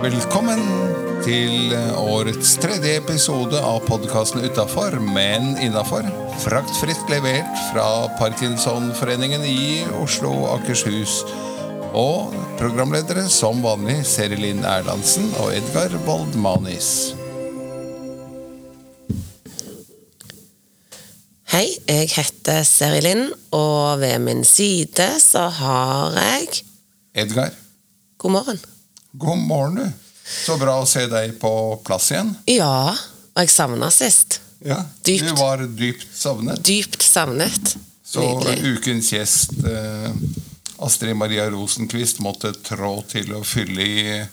Velkommen til årets tredje episode av podkasten Utafor, men innafor. Fraktfritt levert fra Parkinsonforeningen i Oslo og Akershus. Og programledere som vanlig Seri Linn Erlandsen og Edgar Woldmanis. Hei, jeg heter Seri Linn, og ved min side så har jeg Edgar, God morgen. god morgen, du. Så bra å se deg på plass igjen. Ja, og jeg savna sist. Ja, Dypt. Du var dypt savnet. Dypt savnet. Så Nydelig. ukens gjest, eh, Astrid Maria Rosenquist, måtte trå til å fylle i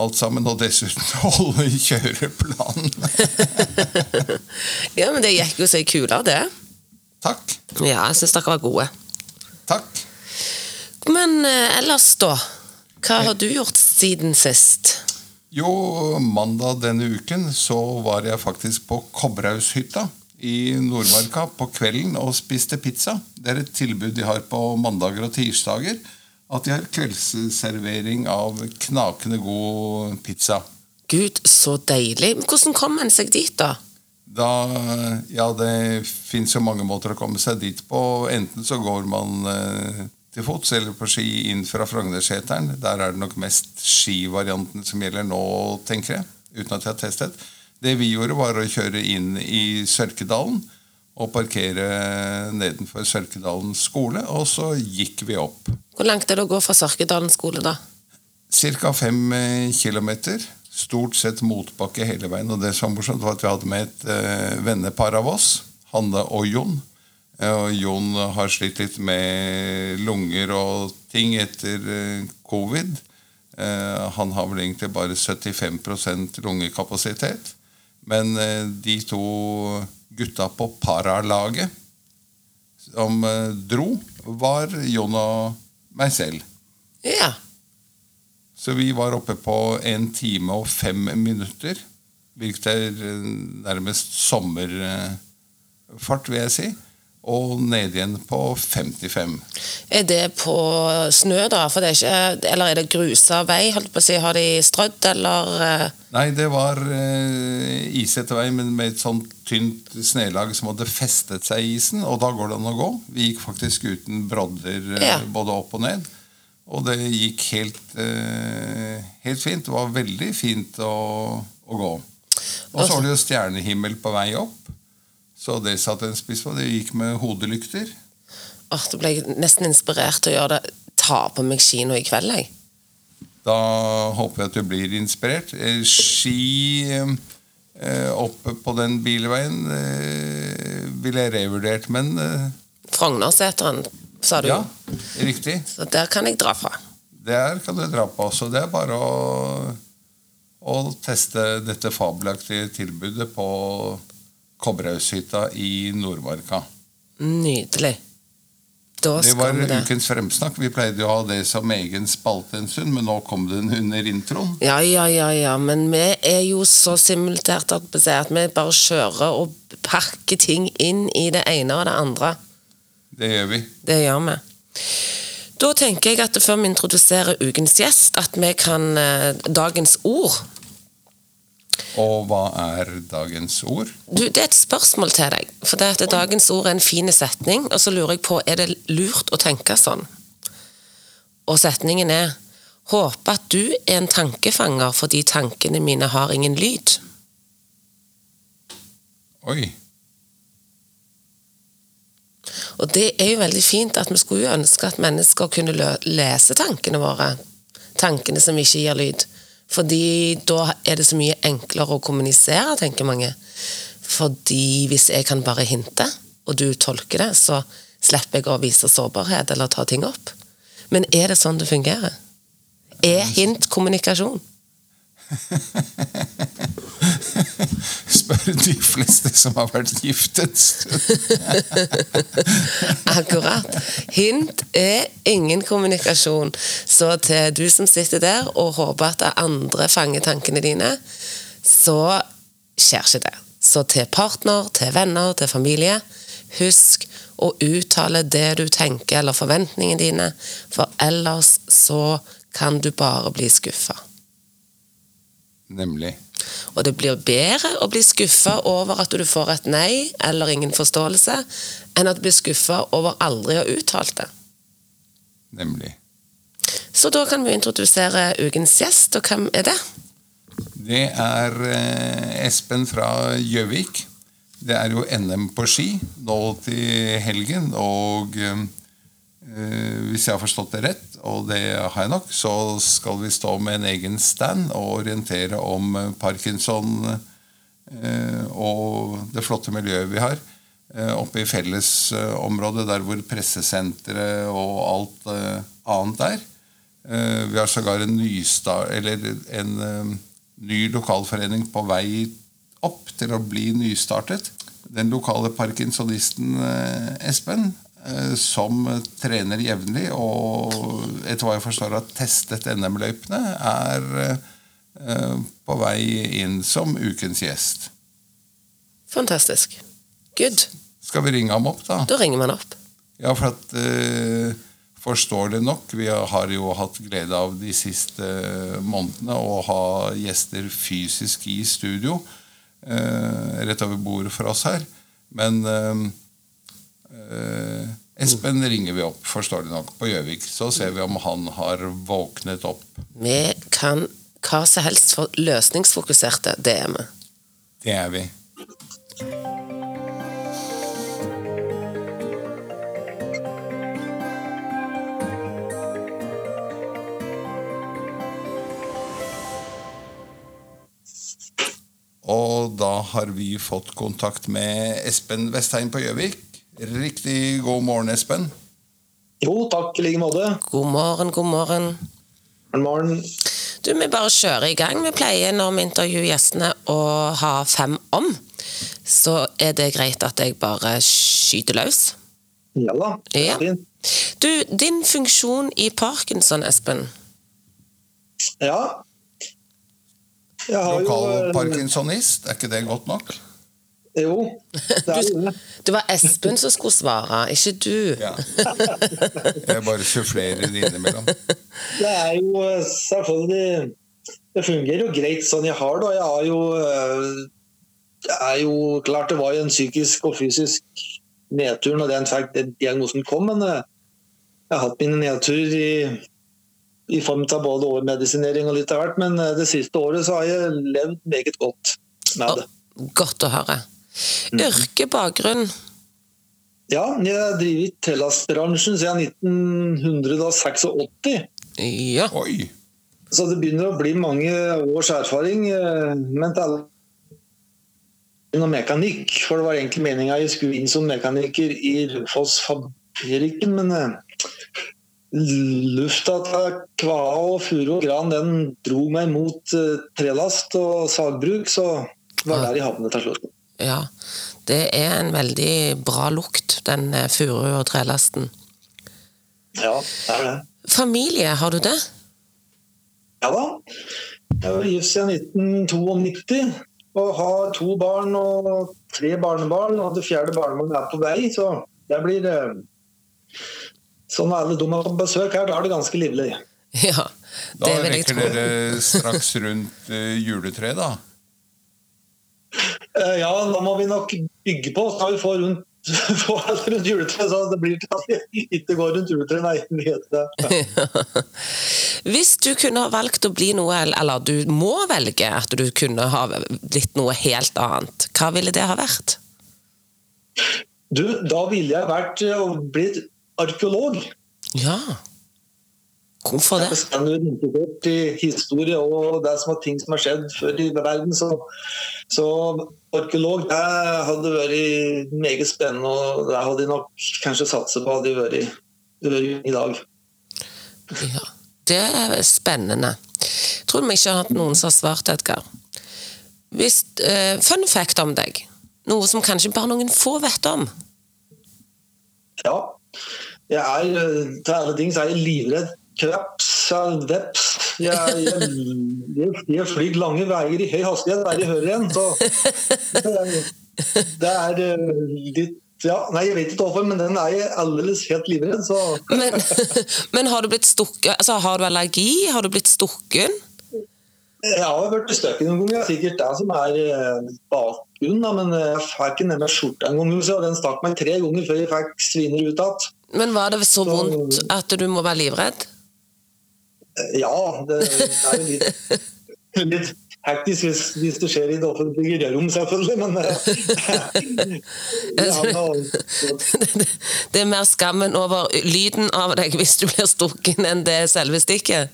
alt sammen, og dessuten holde kjøreplanen. Ja, men det gikk jo så kula, det. Takk. Ja, jeg syns dere var gode. Takk. Men eh, ellers, da? Hva har du gjort siden sist? Jo, mandag denne uken så var jeg faktisk på Kobberhaushytta i Nordmarka på kvelden og spiste pizza. Det er et tilbud de har på mandager og tirsdager. At de har kveldsservering av knakende god pizza. Gud, så deilig. Hvordan kom en seg dit, da? Da, ja, det fins jo mange måter å komme seg dit på. Enten så går man eh, til fots eller på ski inn fra Frognerseteren. Der er det nok mest skivarianten som gjelder nå, tenker jeg. Uten at jeg har testet. Det vi gjorde, var å kjøre inn i Sørkedalen og parkere nedenfor Sørkedalen skole, og så gikk vi opp. Hvor langt er det å gå fra Sørkedalen skole, da? Ca. fem eh, kilometer. Stort sett motbakke hele veien. Og det som var morsomt, var at vi hadde med et eh, vennepar av oss. Hanne og Jon. Eh, og Jon har slitt litt med lunger og ting etter eh, covid. Eh, han har vel egentlig bare 75% lungekapasitet. Men de to gutta på paralaget som dro, var Jon og meg selv. Ja. Så vi var oppe på en time og fem minutter. Er eh, nærmest sommerfart, vil jeg si. Og ned igjen på 55. Er det på snø, da? For det er ikke, eller er det grusa vei? si? Har de strødd, eller eh, Nei, det var eh, isete vei, men med et sånt tynt snelag som hadde festet seg i isen. Og da går det an å gå. Vi gikk faktisk uten brodder eh, Ja. både opp og ned. Og det gikk helt, eh, helt fint. Det var veldig fint å, å gå. Og så var det jo stjernehimmel på vei opp. Så det satte en spiss på. Det gikk med hodelykter. Åh, Da ble jeg nesten inspirert til å gjøre det. Ta på meg kino i kveld, jeg. Da håper jeg at du blir inspirert. Eh, Ski eh, oppe på den bilveien eh, ville jeg revurdert, men eh, Frognerseteren, sa du. ja, riktig. Så der kan jeg dra fra. Der kan du dra på. Så det er bare å, å teste dette fabelaktige tilbudet på Kobberhaushytta i Nordmarka. Nydelig. Da Det var det. ukens fremsnakk. Vi pleide jo å ha det som egen spalte en stund, men nå kom den under introen. Ja, ja, ja, ja, men vi er jo så simultert at vi at vi bare kjører og pakker ting inn i det ene og det andre. Det gjør vi. Det gjør vi. Da tenker jeg at før vi introduserer ukens gjest, at vi kan eh, dagens ord. Og hva er dagens ord? Du, det er et spørsmål til deg. For det at dagens ord er en fin setning, og så lurer jeg på, er det lurt å tenke sånn? Og setningen er håpe at du er en tankefanger fordi tankene mine har ingen lyd. Oi. Og det er jo veldig fint at vi skulle ønske at mennesker kunne lese tankene våre. Tankene som ikke gir lyd. Fordi da er det så mye enklere å kommunisere, tenker mange. Fordi hvis jeg kan bare hinte, og du tolker det, så slipper jeg å vise sårbarhet eller ta ting opp. Men er det sånn det fungerer? Er hint kommunikasjon? Spør de fleste som har vært giftet. Akkurat. Hint er ingen kommunikasjon. Så til du som sitter der og håper at andre fanger tankene dine, så skjer ikke det. Så til partner, til venner, til familie, husk å uttale det du tenker eller forventningene dine, for ellers så kan du bare bli skuffa. Nemlig. Og det blir bedre å bli skuffa over at du får et nei eller ingen forståelse, enn at du blir skuffa over aldri å ha uttalt det. Nemlig. Så da kan vi introdusere ukens gjest, og hvem er det? Det er eh, Espen fra Gjøvik. Det er jo NM på ski nå til helgen, og eh, hvis jeg har forstått det rett, og det har jeg nok, så skal vi stå med en egen stand og orientere om eh, parkinson eh, og det flotte miljøet vi har eh, oppe i fellesområdet, der hvor pressesenteret og alt eh, annet er. Eh, vi har sågar en, en eh, ny lokalforening på vei opp til å bli nystartet. Den lokale parkinsonisten eh, Espen, eh, som trener jevnlig og etter hva jeg forstår har testet NM-løypene, er eh, på vei inn som ukens gjest. Fantastisk. Good. Skal vi ringe ham opp, da? Da ringer man opp. Ja, for at uh, Forståelig nok, vi har jo hatt glede av de siste månedene å ha gjester fysisk i studio Uh, rett over bordet for oss her. Men eh, eh, Espen ringer vi opp, forståelig nok, på Gjøvik. Så ser vi om han har våknet opp. Vi kan hva som helst for løsningsfokuserte. Det er vi. Det er vi. Og da har vi fått kontakt med Espen Vestheim på Gjøvik. Riktig god morgen, Espen. Jo, takk i like måte. God morgen, god morgen. God morgen. Du, Vi bare kjører i gang. Vi pleier når vi intervjuer gjestene å ha fem om. Så er det greit at jeg bare skyter løs? Ja da. det er Ja. fint. Du, din funksjon i parkinson, Espen. Ja. Jeg har jo Lokal parkinsonist, er ikke det godt nok? Jo, det er det. Var Espen som skulle svare, ikke du. Ja. Jeg bare sufflerer det innimellom. Det er jo eh, selvfølgelig Det fungerer jo greit sånn jeg har det. Jeg har jo eh, Det er jo klart det var jo en psykisk og fysisk nedtur når den fikk diagnosen kom, men eh, jeg har hatt mine nedturer i, i form av både overmedisinering og litt av hvert, men det siste året så har jeg levd meget godt med det. Godt å høre. Yrkebakgrunn. Ja, jeg har drevet Tellas-bransjen siden 1986. Ja. Oi! Så det begynner å bli mange års erfaring. eh, Men det er noe mekanikk, for det var egentlig meninga jeg skulle inn som mekaniker i Raufoss-fabrikken, men eh, lufta til kvae og furu og gran den dro meg mot eh, trelast og sagbruk, så var det der jeg havnet til slutt. Ja. Det er en veldig bra lukt, den eh, furu- og trelasten. Ja, det er det. Familie, har du det? Ja da. Jeg var gift siden 1992 og har to barn og tre barnebarn. Og det fjerde barnebarnet er på vei, så det blir eh, Sånn er alle de er på besøk her, da er det ganske livlig. Ja, Da det vil jeg rekker dere straks rundt uh, juletreet, da. Eh, Ja, da må vi nok bygge på, så skal vi få rundt rundt juletreet, så det blir til at vi ikke går rundt juletreet. Nei, vet. Hvis du kunne ha valgt å bli noe, eller du må velge at du kunne ha blitt noe helt annet, hva ville det ha vært? Du, da ville jeg vært eh, og blitt arkeolog. Ja. Hvorfor Jeg det? er bestandig interessert i historie og det som er ting som har skjedd før i verden. Så, så arkeolog det hadde vært meget spennende, og det hadde jeg nok kanskje satset på hadde jeg vært, vært i dag. Ja. Det er spennende. Tror vi ikke har hatt noen som har svart, Edgar. Hvis, uh, fun fact om deg. Noe som kanskje bare noen få vet om. Ja. Jeg er, eh, til alle ting så er jeg livredd kreps, ja, veps. Jeg, jeg, jeg, jeg flyr lange veier i høy hastighet der jeg hører igjen. Så det er, det er eh, litt Ja, nei, Jeg vet ikke hvorfor, men den er jeg aldeles helt livredd. så... Men, men har du blitt stukket? Altså, har du allergi? Har du blitt stukken? Jeg har blitt stukket noen ganger. Sikkert det som er eh, bakgrunnen. da, Men jeg fikk ned meg skjorta en gang. Så den stakk meg tre ganger før jeg fikk sviner ut igjen. Men var det så vondt at du må være livredd? Ja, det, det er jo litt, litt hektisk hvis, hvis det skjer i det offentlige rom, selvfølgelig. Men eh, ja, nå- Det er mer skammen over lyden av deg hvis du blir stukken, enn det selve stikket.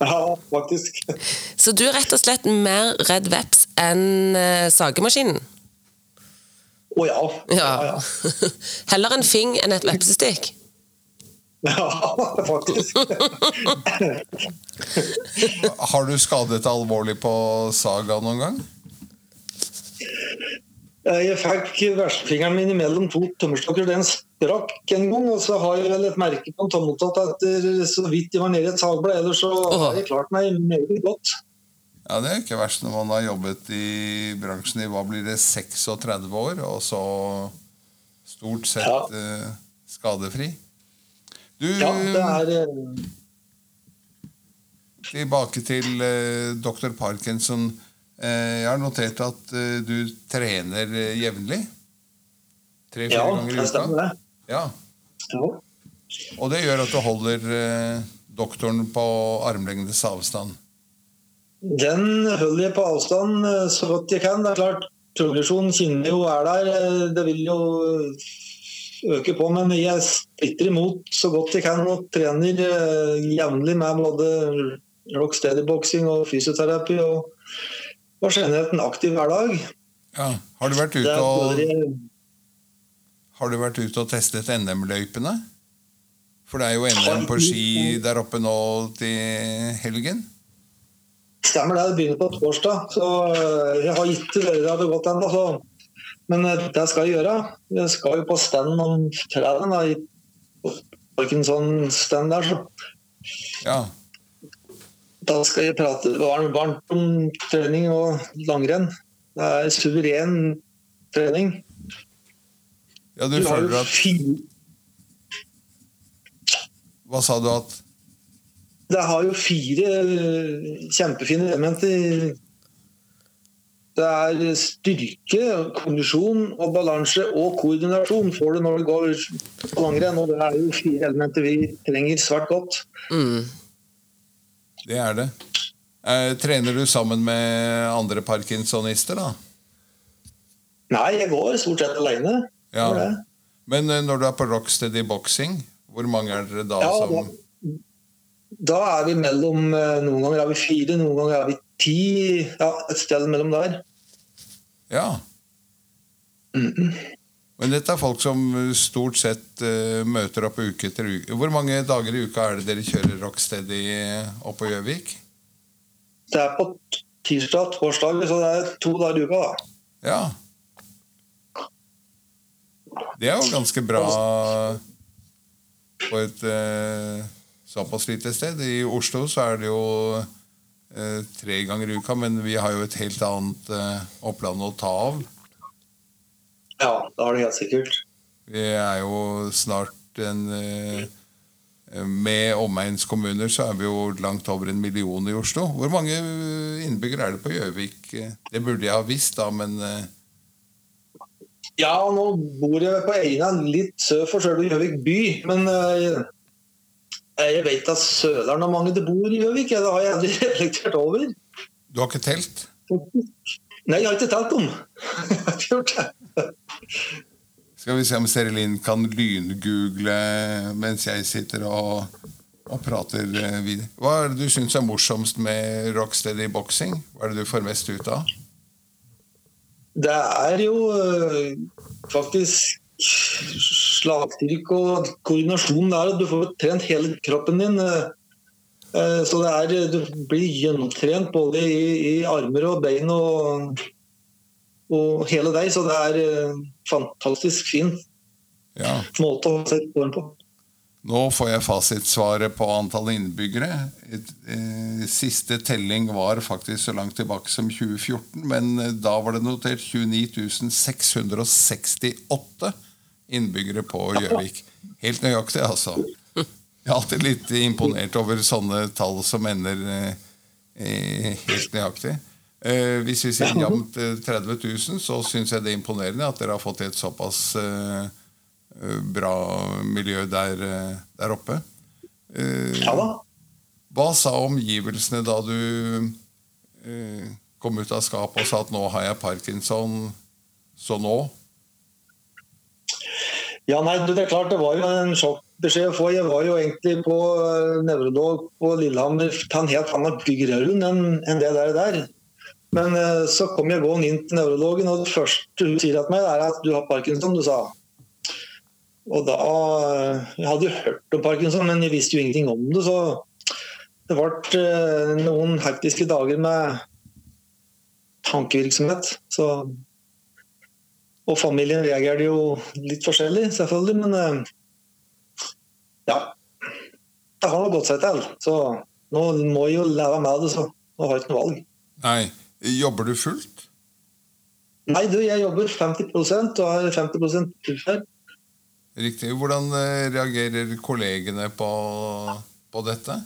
ja, faktisk. Så du er rett og slett mer redd veps enn eh, sagemaskinen? Å ja. Ja. Ja, ja. Heller en fing enn et vepsestikk? Ja, faktisk. Har du skadet deg alvorlig på saga noen gang? Jeg fikk verstfingeren min mellom to tømmerstokker. Den sprakk en gang. Og så har jeg vel et merke på en tommeltott etter så vidt jeg var nede i et sagblad. Ellers så har jeg klart meg meget godt. Ja, Det er ikke verst når man har jobbet i bransjen i hva blir det, 36 år, og så stort sett Ja. eh, skadefri. Du, Ja, det er eh, tilbake til uh, dr. Parkinson. Uh, jeg har notert at uh, du trener eh, jevnlig. Tre-fire Ja, ganger i det uka. stemmer det. Ja. Ja. Og det gjør at du holder eh, doktoren på armlengdes avstand. Den holder jeg på avstand eh, så godt jeg kan. Det er klart, progresjonen kjenner jo er der. eh, Det vil jo øke på, men jeg splitter imot så godt jeg kan og trener eh, jevnlig med både rocksteady-boksing og fysioterapi og, og generelt en aktiv hverdag. Ja. Har du vært ute og, har du vært ute og testet NM-løypene? For det er jo NM på ski der oppe nå til helgen. Stemmer det, det begynner på torsdag. Så eh, jeg har ikke vært der det godt ennå. Men eh, det skal jeg gjøre. Jeg skal jo på stand om fredagen. da, i Parkinson-stand der, så Ja. da skal jeg prate varmt, om trening og langrenn. Det er suveren trening. ja, du Du føler at Hva sa du at det har jo fire kjempefine elementer. Det er styrke, kondisjon og balanse og koordinasjon får du når du går på langrenn. Og det er jo fire elementer vi trenger svært godt. Mm. det er det? Eh, trener du sammen med andre parkinsonister, da? Nei, jeg går stort sett alene. Ja. Men eh, når du er på Rocksteady Boxing, hvor mange er dere da Ja, som Da er vi mellom eh, Noen ganger er vi fire, noen ganger er vi ti. Ja, et sted mellom der. Ja. Men dette er folk som stort sett uh, møter opp uke etter uke. Hvor mange dager i uka er det dere kjører Rocksteady på Gjøvik? Det er på tirsdag torsdag, så det er to dager i uka. da. Ja. Det er jo ganske bra på et uh, såpass lite sted. I Oslo så er det jo eh, tre ganger i uka, men vi har jo et helt annet eh, oppland å ta av. Ja, det har det helt sikkert. Vi er jo snart en eh, Med omegnskommuner så er vi jo langt over en million i Oslo. Hvor mange innbyggere er det på Gjøvik? Det burde jeg ha visst, da, men eh, Ja, nå bor jeg på Eina, litt sør for selve Gjøvik by. Men eh, jeg vet at Søleren har mange det bor i Gjøvik. Det har jeg aldri reflektert over. du har ikke telt? Nei, jeg har ikke telt om. Jeg har ikke gjort det. Skal vi se om Serilin kan lyngoogle mens jeg sitter og, og prater eh, videre. Hva er det du syns er morsomst med Rocksteady boksing? Hva er det du får mest ut av? Det er jo eh, faktisk slagstyrke og koordinasjon der. Du får trent hele kroppen din. eh, eh, Så det er, du blir gjennomtrent både i, i armer og bein og, og hele deg. Så det er eh, fantastisk fin Ja. måte å sette på den på. Nå får jeg fasitsvaret på antall innbyggere. Et, siste telling var faktisk så langt tilbake som 2014, men da var det notert 29 668 innbyggere på Gjøvik. Helt nøyaktig, altså. Jeg er alltid litt imponert over sånne tall som ender eh, helt nøyaktig. Eh, hvis vi sier jevnt 30 000, så syns jeg det er imponerende at dere har fått et såpass eh, Eh, bra miljø der, eh, der oppe. Eh, ja da. Hva sa omgivelsene da du kom ut av skapet og sa at nå har jeg parkinson, så nå? Ja, nei, Det er klart det var jo en sjokkbeskjed å få. Jeg var jo egentlig på Nevrodog på Lillehammer til en helt annen byggrunn enn det der. der. Men så kom jeg gående inn til nevrologen, og det første hun sier til meg, er at du har parkinson. du sa. Og da Jeg hadde jo hørt om parkinson, men jeg visste jo ingenting om det. Så det ble eh, noen hektiske dager med tankevirksomhet. Så, og familien reagerte jo litt forskjellig, selvfølgelig, men eh, ja. Det har gått seg til. Så nå må jeg jo leve med det, så nå har jeg ikke noe valg. Nei. Jobber du fullt? Nei, du, jeg jobber 50% og har 50 ufør. Riktig. Hvordan eh, reagerer kollegene på, på dette?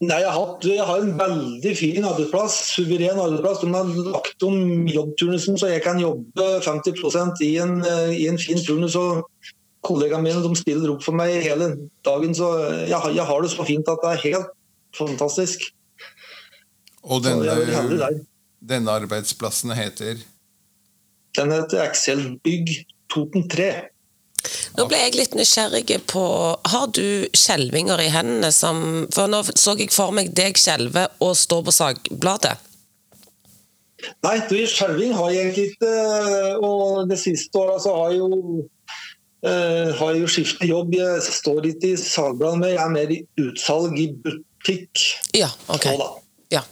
Nei, jeg har, jeg har, en veldig fin arbeidsplass. Suveren arbeidsplass. De har lagt om jobbturnusen så jeg kan jobbe 50 i en, eh, i en fin turnus. og Kollegaene mine de stiller opp for meg hele dagen. Så jeg, jeg har det så fint at det er helt fantastisk. Og denne, denne arbeidsplassen heter? Den heter Excel Bygg Toten 3. Nå ble jeg litt nysgjerrig på Har du skjelvinger i hendene som For nå så jeg for meg deg skjelve og stå på sagbladet. Nei, du, skjelving har jeg egentlig ikke. Og det siste året så har jeg jo uh, har jeg jo skiftet jobb. Jeg står ikke i sagbladet, men jeg er mer i utsalg i butikk. Ja, ok. Så, ja.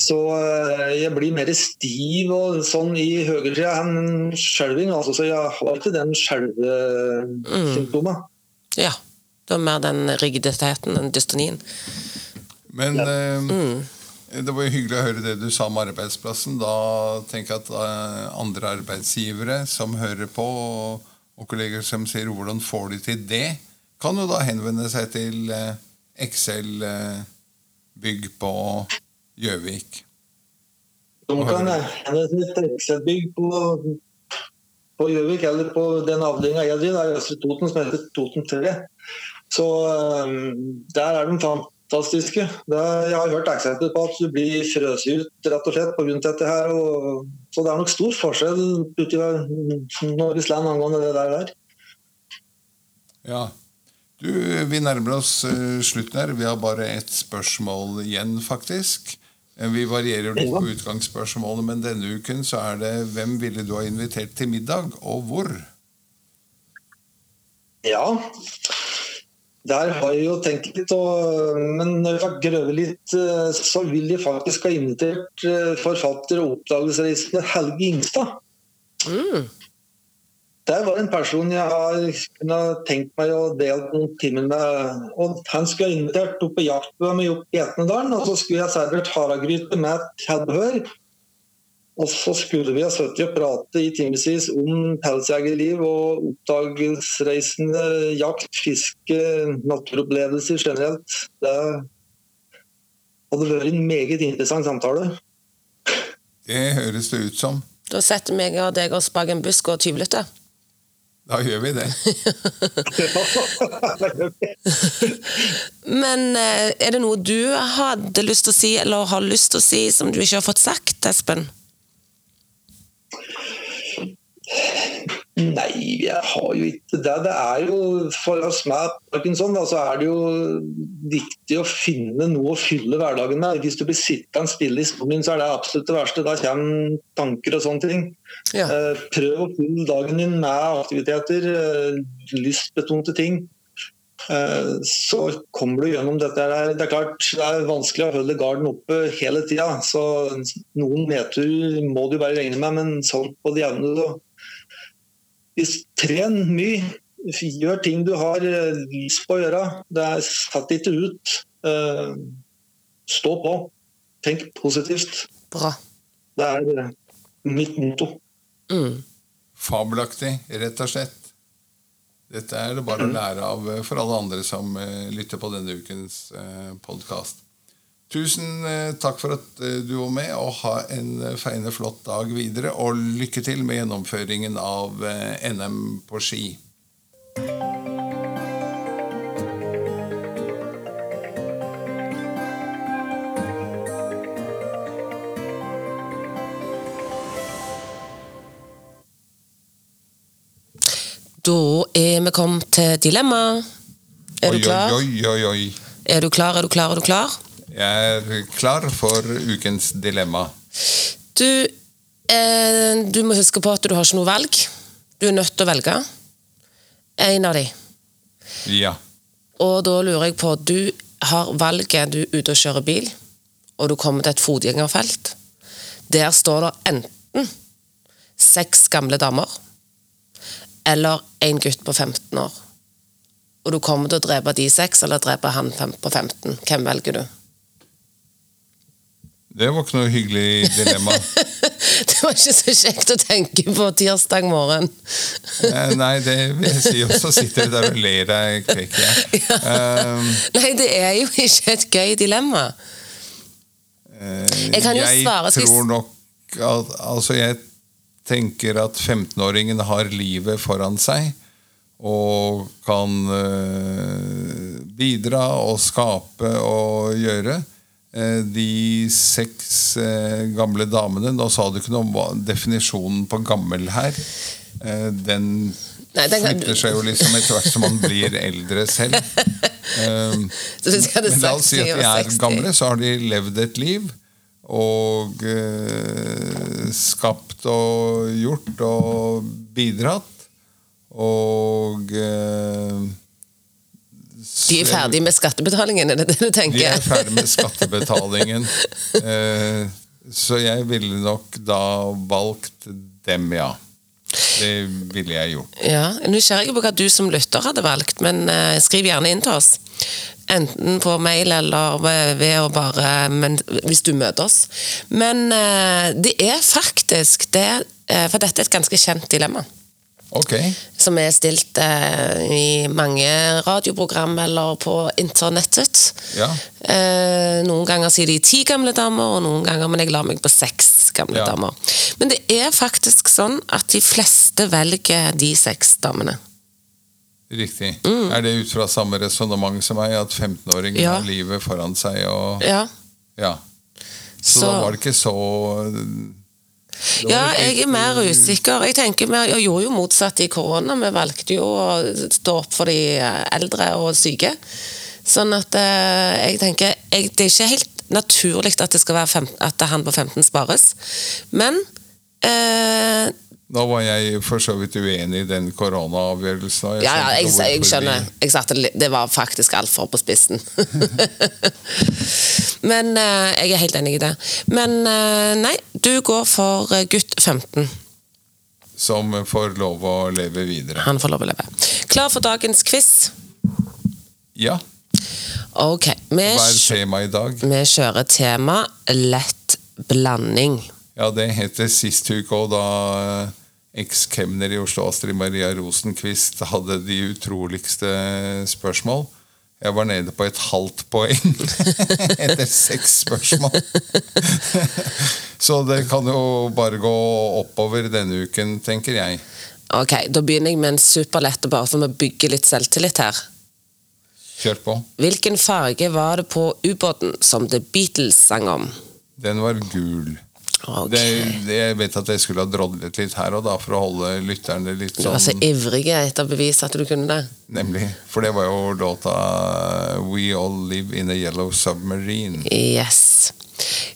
Så eh, jeg blir mer stiv og sånn i høyresida enn skjelving. Altså, så jeg har ikke den skjelvesymptomet. Mm. Ja. Det var mer den ryggdestheten, den dystonien. Men ja. eh, mm. det var jo hyggelig å høre det du sa om arbeidsplassen. Da tenker jeg at eh, andre arbeidsgivere som hører på, og, og kolleger som sier 'hvordan får de til det', kan jo da henvende seg til eh, Excel eh, bygg på Gjøvik. De kan seg til Ekselbygg på, på Gjøvik, eller på den avdelinga jeg driver, Østre Toten, som heter Toten 3. Så um, der er de fantastiske. Der, jeg har hørt eksempler på at du blir frøst ut rett og slett pga. dette her. Og, så det er nok stor forskjell ute i Norges land angående det der. Ja, du, Vi nærmer oss uh, slutten her. Vi har bare ett spørsmål igjen, faktisk. Eh, vi varierer litt på utgangsspørsmålet, men denne uken så er det hvem ville du ha invitert til middag, og hvor? Ja, der har jeg jo tenkt litt, og, men når jeg har grøvet litt, eh, så vil jeg faktisk ha invitert eh, forfatter og oppdagelsesreisende Helge Ingstad. Mm. Det var en person jeg har kunne tenkt meg å dele noen timer med. og Han skulle ha invitert opp på jaktbua mi opp i Etnedalen, og så skulle jeg servert haragryte med tilbehør. Og så skulle vi ha sittet og pratet i timevis om pelsjegerliv og oppdagelsesreisende, jakt, fiske, naturopplevelser generelt. Det hadde vært en meget interessant samtale. Det høres det ut som. Da setter meg og deg oss bak en busk og tyvlytter. Da gjør vi det. Men eh, er det noe du hadde lyst til å si, eller har lyst til å si, som du ikke har fått sagt, Espen? Nei, jeg har jo ikke det. Det er jo, For oss med parkinson da, så er det jo viktig å finne noe å fylle hverdagen med. Hvis du blir sittende stille i stolen, så er det absolutt det verste. Da kommer tanker og sånne ting. Ja. Eh, prøv å fylle dagen din med aktiviteter, eh, lystbetonte ting. Eh, så kommer du gjennom dette. her. Det er klart det er vanskelig å holde garden oppe hele tida. Så noen nedtur må du bare regne med, men sånn på det jevne Tren mye, Gjør ting du har eh, lyst på å gjøre. Det er Satt ikke ut. Eh, Stå på. Tenk positivt. Bra. Det er eh, mitt motto. Mm. Fabelaktig, rett og slett. Dette er det bare å lære av for alle andre som lytter på denne ukens podkast. Tusen eh, takk for at eh, du var med, og ha en eh, feiende flott dag videre. Og lykke til med gjennomføringen av NM på ski. Da er vi kommet til dilemma. Er du klar? Oi, oi, oi. Er du klar, er du klar, er du klar? Jeg er klar for ukens dilemma. Du, eh, du må huske på at du har ikke noe valg. Du er nødt til å velge en av de. Ja. Og da lurer jeg på Du har valget, du er ute og kjører bil, og du kommer til et fotgjengerfelt. Der står det enten seks gamle damer eller en gutt på 15 år. Og du kommer til å drepe de seks, eller drepe han på 15. Hvem velger du? Det var ikke noe hyggelig dilemma. Det var ikke så kjekt å tenke på tirsdag morgen. Eh, Nei, det vil jeg si. Og så sitter du der og ler deg kvekk. Ja. Um, Nei, det er jo ikke et gøy dilemma. eh, Jeg kan jo svare Jeg tror nok at Altså, jeg tenker at 15-åringen har livet foran seg. Og kan bidra og skape og gjøre. Eh, de seks eh, gamle damene Nå sa du ikke noe om definisjonen på gammel her. Eh, den Nei, den kan- flytter seg jo liksom etter hvert som man blir eldre selv. Um, men la oss si at de er gamle, så har de levd et liv. Og eh, skapt og gjort og bidratt. Og eh, De er ferdig med skattebetalingen, er det det du tenker? De er ferdig med skattebetalingen. Eh, så jeg ville nok da valgt dem, ja. Det ville jeg gjort. Ja, jeg er nysgjerrig på hva du som lytter hadde valgt, men eh, skriv gjerne inn til oss. Enten på mail eller ved, å bare men, Hvis du møter oss. Men eh, det er faktisk det For dette er et ganske kjent dilemma. Ok. Som er stilt eh, i mange radioprogram eller på internettet. Ja. Eh, noen ganger sier de ti gamle damer, og noen ganger men jeg lar meg på seks gamle Ja. damer. Men det er faktisk sånn at de fleste velger de seks damene. Riktig. Er det ut fra samme resonnement som meg, at 15-åringen Mm. Ja. har livet foran seg? og... Ja. Ja. Så, Så- da var det ikke så Ja, jeg er mer usikker. Jeg tenker vi gjorde jo motsatt i korona. Vi valgte jo å stå opp for de eldre og syke. Sånn at eh, jeg tenker jeg, Det er ikke helt naturlig at, det skal være fem, at han på 15 spares. Men eh, Nå var jeg for så vidt uenig i den koronaavgjørelsen. Ja, ja, jeg, jeg, jeg skjønner. Jeg satte, det- var faktisk altfor på spissen. Men eh, jeg er helt enig i det. Men eh, nei, du går for eh, gutt 15. Som får lov å leve videre. Han får lov å leve. Klar for dagens quiz? Ja. Ok. Vi, Hva er tema temaet i dag? vi kjører tema lett blanding. Ja, det heter sist uke, og da eks-kemner i Oslo, Astrid Maria Rosenquist, hadde de utroligste spørsmål. Jeg var nede på et halvt poeng etter seks spørsmål. Så det kan jo bare gå oppover denne uken, tenker jeg. Ok, Da begynner jeg med en superlett, bare for å bygge litt selvtillit her. Kjør på. Hvilken farge var det på ubåten som The Beatles sang om? Den var gul. Ok. Det, det, jeg vet at jeg skulle ha drodlet litt her og da for å holde lytterne litt sånn Du var så sånn ivrig etter å bevise at du kunne det. Nemlig. For det var jo låta We All Live In A Yellow Submarine. Yes.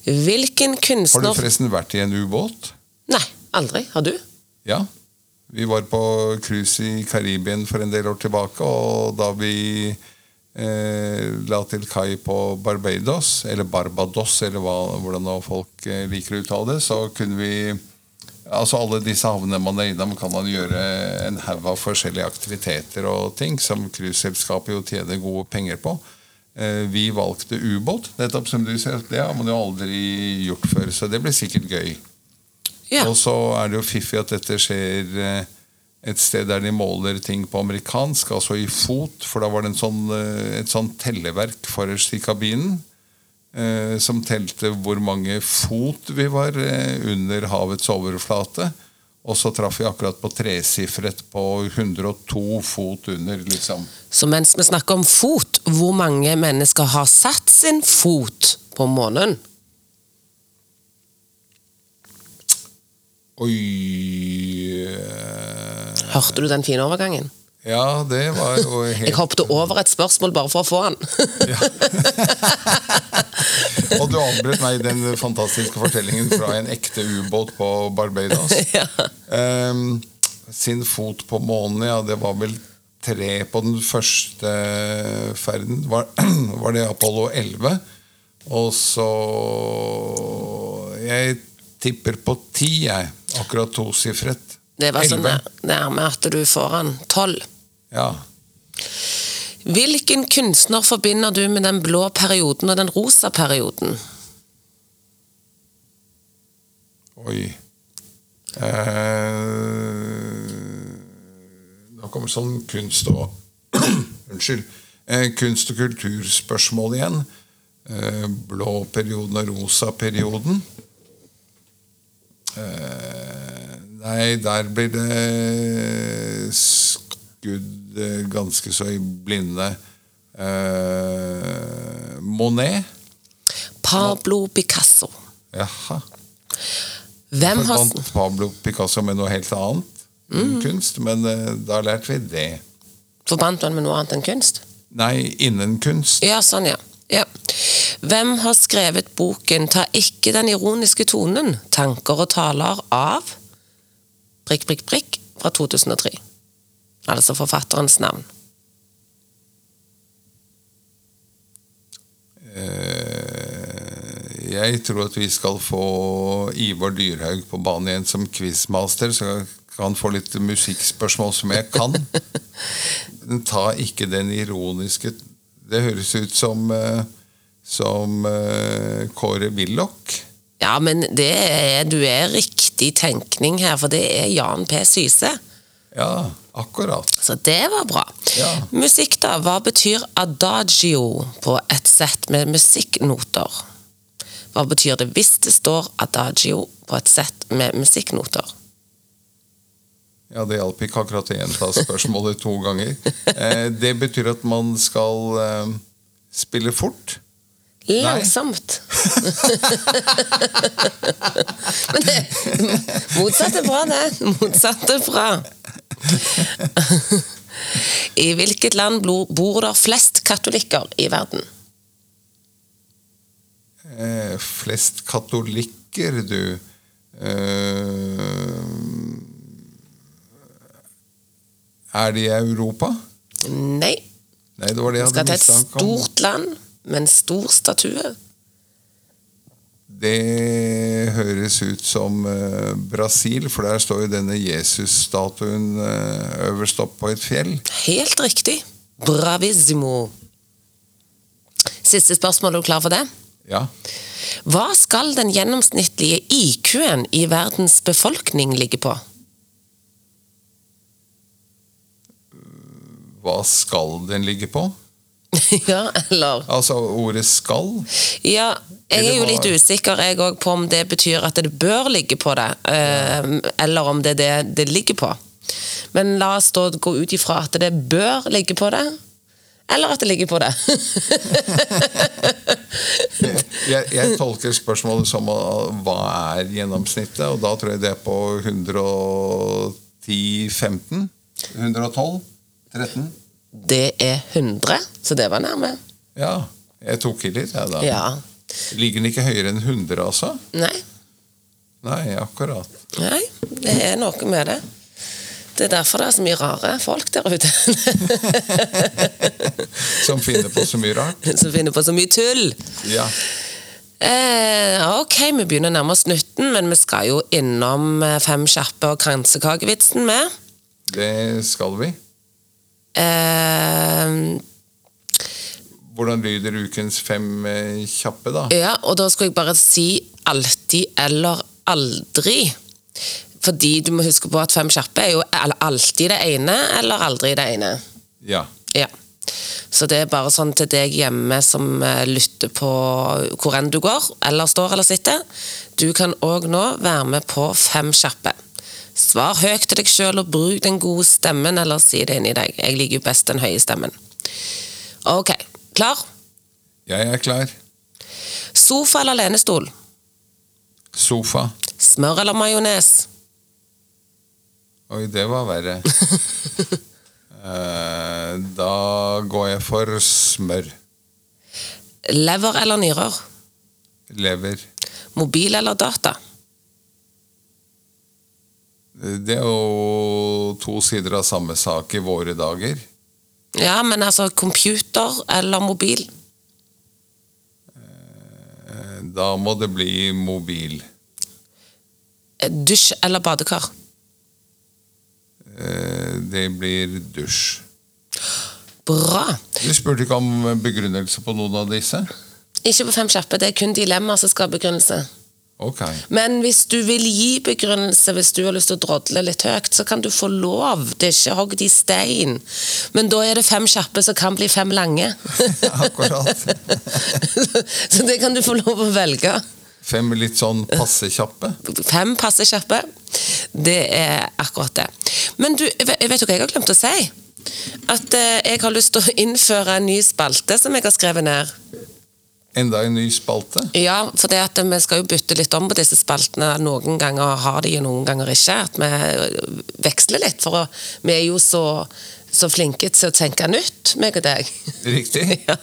Hvilken kunstner Har du forresten vært i en ubåt? Nei, aldri. Har du? Ja. Vi var på cruise i Karibien for en del år tilbake, og da vi la til kai på Barbados, eller Barbados, eller hva, hvordan folk eh, liker å uttale det, så kunne vi Altså Alle disse havnene man er innom, kan man gjøre en haug av forskjellige aktiviteter og ting som cruiseselskapet jo tjener gode penger på. Eh, Vi valgte ubåt, nettopp som du sier. Det har man jo aldri gjort før, så det blir sikkert gøy. Ja. Og så er det jo fiffig at dette skjer eh, et sted der de måler ting på amerikansk, altså i fot, for da var det sånn, eh, et sånn telleverk forrest i kabinen. eh, Som telte hvor mange fot vi var eh, under havets overflate. Og så traff vi akkurat på tresifret på 102 fot under, liksom. Så mens vi snakker om fot, hvor mange mennesker har satt sin fot på månen? Oi eh, Hørte du den fine overgangen? Ja, det var jo helt... Jeg hoppet over et spørsmål bare for å få den. Og du avbrøt meg i den fantastiske fortellingen fra en ekte ubåt på Barbados. ja. um, sin fot på månen, ja, det var vel tre på den første ferden. Var, var det Apollo 11? Og så Jeg tipper på ti, jeg. Akkurat tosifret. Det var så 11. nær- nærme at du får han. Tolv. Ja. Hvilken kunstner forbinder du med den blå perioden og den rosa perioden? Oi. Eh, nå kommer sånn kunst og Unnskyld. Eh, kunst- og kulturspørsmål igjen. Eh, blå perioden og rosa perioden. Eh, nei, der blir det skudd eh, ganske så i blinde. Eh, Monet. Pablo Picasso. Jaha. Hvem har Pablo Picasso med noe helt annet enn kunst, men da lærte vi det. Forbandt du han med noe annet enn kunst? Nei, innen kunst. Ja, sånn, ja. Ja. Hvem har skrevet boken 'Ta ikke den ironiske tonen'? Tanker og taler av prikk, prikk, prikk fra 2003. Altså forfatterens navn. Eh, Jeg tror at vi skal få Ivar Dyrhaug på banen igjen som quizmaster, så kan få litt musikkspørsmål som jeg kan. Ta ikke den ironiske Det høres ut som eh, som eh, Kåre Willoch. Ja, men det er, du er riktig tenkning her, for det er Jan P. Syse. Ja, akkurat. Så det var bra. Ja. Musikk, da. Hva betyr adagio på et sett med musikknoter? Hva betyr det hvis det står adagio på et sett med musikknoter? Ja, Det hjalp ikke akkurat å gjenta spørsmålet to ganger. Eh, det betyr at man skal eh, spille fort. Langsomt. Men det, motsatt er bra, det. Motsatt er bra. I hvilket land bor det flest katolikker i verden? Eh, flest katolikker, du. Eh, er de i Europa? Nei. Nei, det var det skal til et stort land med en stor statue. Det høres ut som eh, Brasil, for der står jo denne Jesus-statuen eh, øverst oppe på et fjell. Helt riktig. Bravissimo. Siste spørsmål, er du klar for det? Ja. Hva skal den gjennomsnittlige IQ-en i verdens befolkning ligge på? Hva skal den ligge på? ja, eller Altså ordet 'skal'? Ja, jeg er jo litt usikker jeg òg på om det betyr at det bør ligge på det, eller om det er det det ligger på. Men la oss da gå ut ifra at det bør ligge på det, eller at det ligger på det. Jeg, jeg tolker spørsmålet som uh, hva er gjennomsnittet, og da tror jeg det er på 110-15? 112? 13? Det er 100, så det var nærme. Ja. Jeg tok i litt, jeg, da. Ja. Ligger den ikke høyere enn 100, altså? Nei. Nei, akkurat. Nei, det er noe med det. Det er derfor det er så mye rare folk der ute. Som finner på så mye rart. Som finner på så mye tull. Ja. Eh, ok, vi begynner å nærme oss nytten, men vi skal jo innom eh, Fem kjappe og kransekakevitsen med. Det skal vi. Eh, Hvordan lyder ukens fem eh, kjappe, da? ja, og da skulle jeg bare si alltid eller aldri. Fordi du må huske på at fem kjappe er jo alltid det ene eller aldri det ene. Ja. Ja. Så det er bare sånn til deg hjemme som eh, lytter på hvor enn du går, eller står eller sitter. Du kan òg nå være med på Fem kjappe. Svar høyt til deg sjøl og bruk den gode stemmen, eller si det inni deg. Jeg liker jo best den høye stemmen. Ok, klar? Jeg er klar. Sofa eller lenestol? Sofa. Smør eller majones? Oi, det var verre. Eh, da går jeg for smør. Lever eller nyrer? Lever. Mobil eller data? Det er jo to sider av samme sak i våre dager. Ja, men altså computer eller mobil? Eh, Da må det bli mobil. Eh, Dusj eller badekar? Eh, Det blir dusj. Bra. Du spurte ikke om begrunnelse på noen av disse? Ikke på fem kjappe, det er kun dilemmaer som skal ha begrunnelse. Ok. Men hvis du vil gi begrunnelse, hvis du har lyst til å drodle litt høyt, så kan du få lov. Det er ikke hogd i stein. Men da er det fem kjappe som kan bli fem lange. Akkurat. så det kan du få lov å velge. Fem litt sånn passe kjappe. Fem passe kjappe. Det er akkurat det. Men du, vet vet du hva jeg har glemt å si? At eh, jeg har lyst til å innføre en ny spalte som jeg har skrevet ned. Enda en ny spalte. Ja, for det at vi skal jo bytte litt om på disse spaltene. Noen ganger har de, og noen ganger ikke. At vi veksler litt. For å, vi er jo så, så flinke til å tenke nytt, meg og deg. Riktig? ja.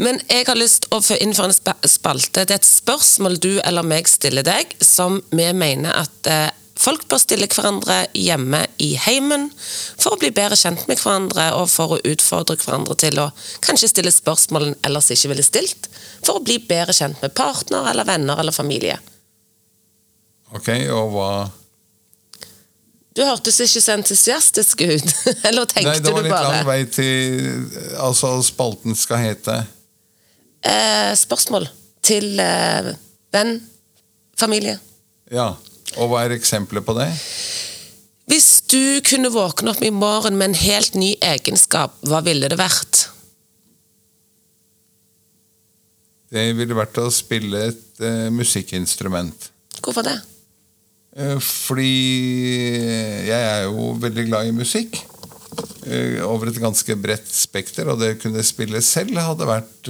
Men jeg har lyst til å få innføre en spalte. Det er et spørsmål du eller meg stiller deg, som vi mener at eh, folk bør stille hverandre hjemme i heimen for å bli bedre kjent med hverandre og for å utfordre hverandre til å kanskje stille spørsmål en ellers ikke ville stilt, for å bli bedre kjent med partner eller venner eller familie. Ok, og hva Du hørtes ikke så entusiastisk ut. Eller tenkte Nei, det var litt lang vei til Altså, spalten skal hete eh, Spørsmål til eh, venn, familie. Ja. Og hva er eksempelet på det? Hvis du kunne våkne opp i morgen med en helt ny egenskap, hva ville det vært? Det ville vært å spille et uh, musikkinstrument. Hvorfor det? Eh, fordi jeg er jo veldig glad i musikk. eh, over et ganske bredt spekter, og det å kunne spille selv hadde vært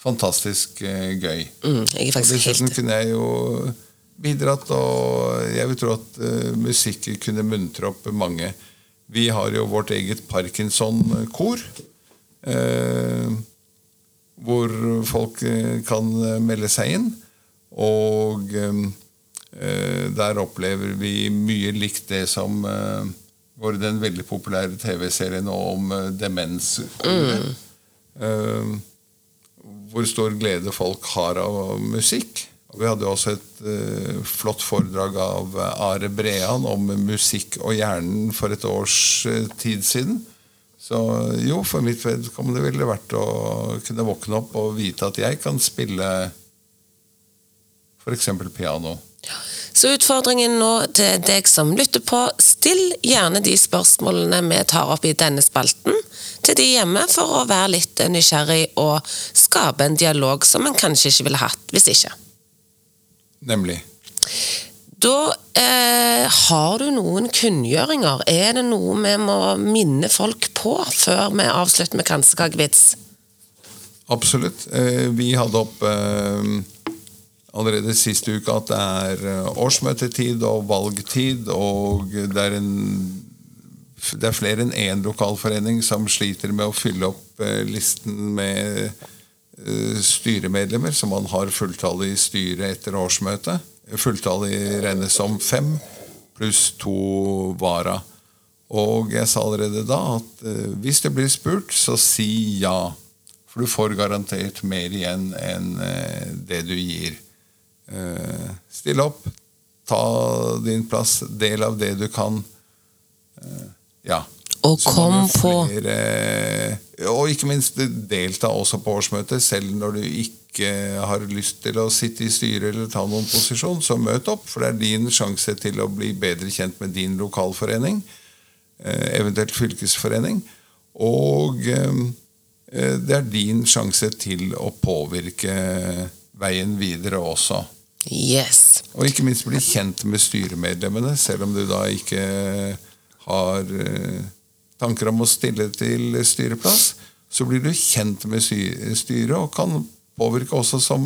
fantastisk gøy. Mm, jeg er Og faktisk dessuten helt kunne jeg jo bidratt, og jeg vil tro at uh, musikk kunne muntre opp mange. Vi har jo vårt eget Parkinson-kor. Uh, hvor folk eh, kan eh, melde seg inn. Og eh, eh, der opplever vi mye likt det som eh, var den veldig populære TV-serien om eh, demens. Eh, hvor stor glede folk har av musikk. Og vi hadde også et uh, flott foredrag av eh, Are Brean om musikk og hjernen for et års uh, tid siden. Så jo, for mitt vedkommende ville det vært å kunne våkne opp og vite at jeg kan spille f.eks. piano. Så utfordringen nå til deg som lytter på, still gjerne de spørsmålene vi tar opp i denne spalten til de hjemme, for å være litt nysgjerrig og skape en dialog som en kanskje ikke ville hatt hvis ikke. Nemlig. Da eh, har du noen kunngjøringer. Er det noe vi må minne folk på før vi avslutter med kransekakevits? Absolutt. Eh, Vi hadde opp eh, allerede siste uke at det er eh, årsmøtetid og valgtid, og det er, en, det er flere enn én lokalforening som sliter med å fylle opp eh, listen med styremedlemmer, så man har fulltallet i styret etter årsmøtet. Fulltallet regnes som fem, pluss to vara. Og jeg sa allerede da at eh, hvis det blir spurt, så si ja. For du får garantert mer igjen enn eh, det du gir. Eh, still opp, ta din plass, del av det du kan. Eh, ja. Og Så kom på flere- Og ikke minst delta også på årsmøtet, selv når du ikke har lyst til å sitte i styret eller ta noen posisjon. Så møt opp, for det er din sjanse til å bli bedre kjent med din lokalforening, eh, eventuelt fylkesforening. Og eh, det er din sjanse til å påvirke veien videre også. Yes. Og ikke minst bli kjent med styremedlemmene, selv om du da ikke har eh, tanker om å stille til styreplass. Så blir du kjent med sty- styret og kan påvirke også som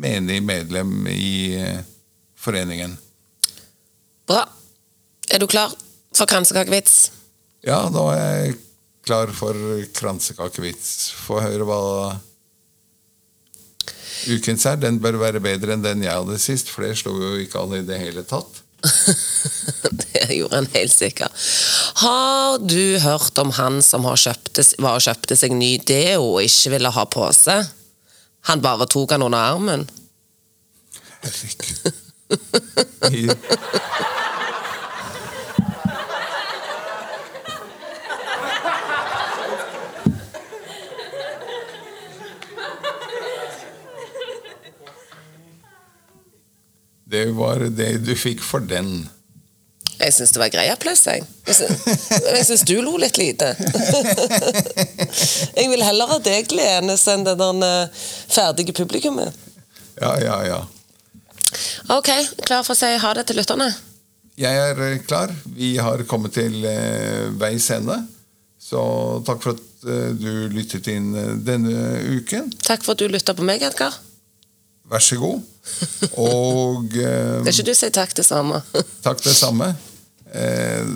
menig medlem i eh, foreningen. Bra. Er du klar for kransekakevits? Ja, da er jeg klar for kransekakevits. Få høre hva ukens er. Den bør være bedre enn den jeg hadde sist, for det slo jo ikke alle i det hele tatt. det gjorde han helt sikkert. Har du hørt om han som kjøpte, var og kjøpte seg ny deo og ikke ville ha pose? Han bare tok han under armen. Herregud. Det var det du fikk for den. Jeg syns det var grei applaus, jeg. Jeg syns- du lo litt lite. Jeg vil heller ha deg lenes enn det der eh, ferdige publikummet. Ja, ja, ja. Ok, klar for å si ha det til lytterne? Jeg er eh, klar. Vi har kommet til eh, veis ende. Så takk for at du lyttet inn denne uken. Takk for at du lytta på meg, Edgar. Vær så god. Og eh, Skal ikke du si takk det samme? takk det samme. Eh,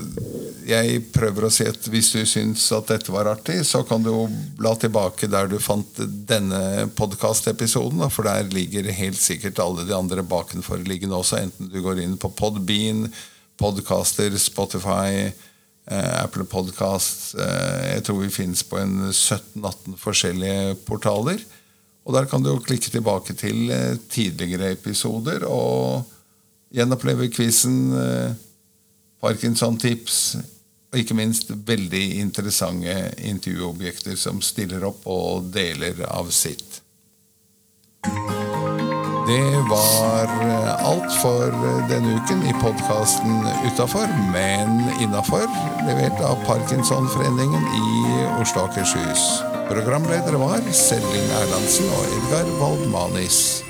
jeg prøver å si at hvis du syns at dette var artig, så kan du jo bla tilbake der du fant denne podkastepisoden, for der ligger helt sikkert alle de andre bakenforliggende også, enten du går inn på Podbean, Podcaster, Spotify, eh, Apple Podcast eh, Jeg tror vi finnes på en 17-18 forskjellige portaler. Og der kan du jo klikke tilbake til tidligere episoder og gjenoppleve quizen, Parkinson-tips, og ikke minst veldig interessante intervjuobjekter som stiller opp og deler av sitt. Det var eh, alt for denne uken i podkasten Utafor, men innafor, levert av Parkinsonforeningen i Oslo og Akershus. Programledere var Selling Erlandsen og Edgar Waldmanis.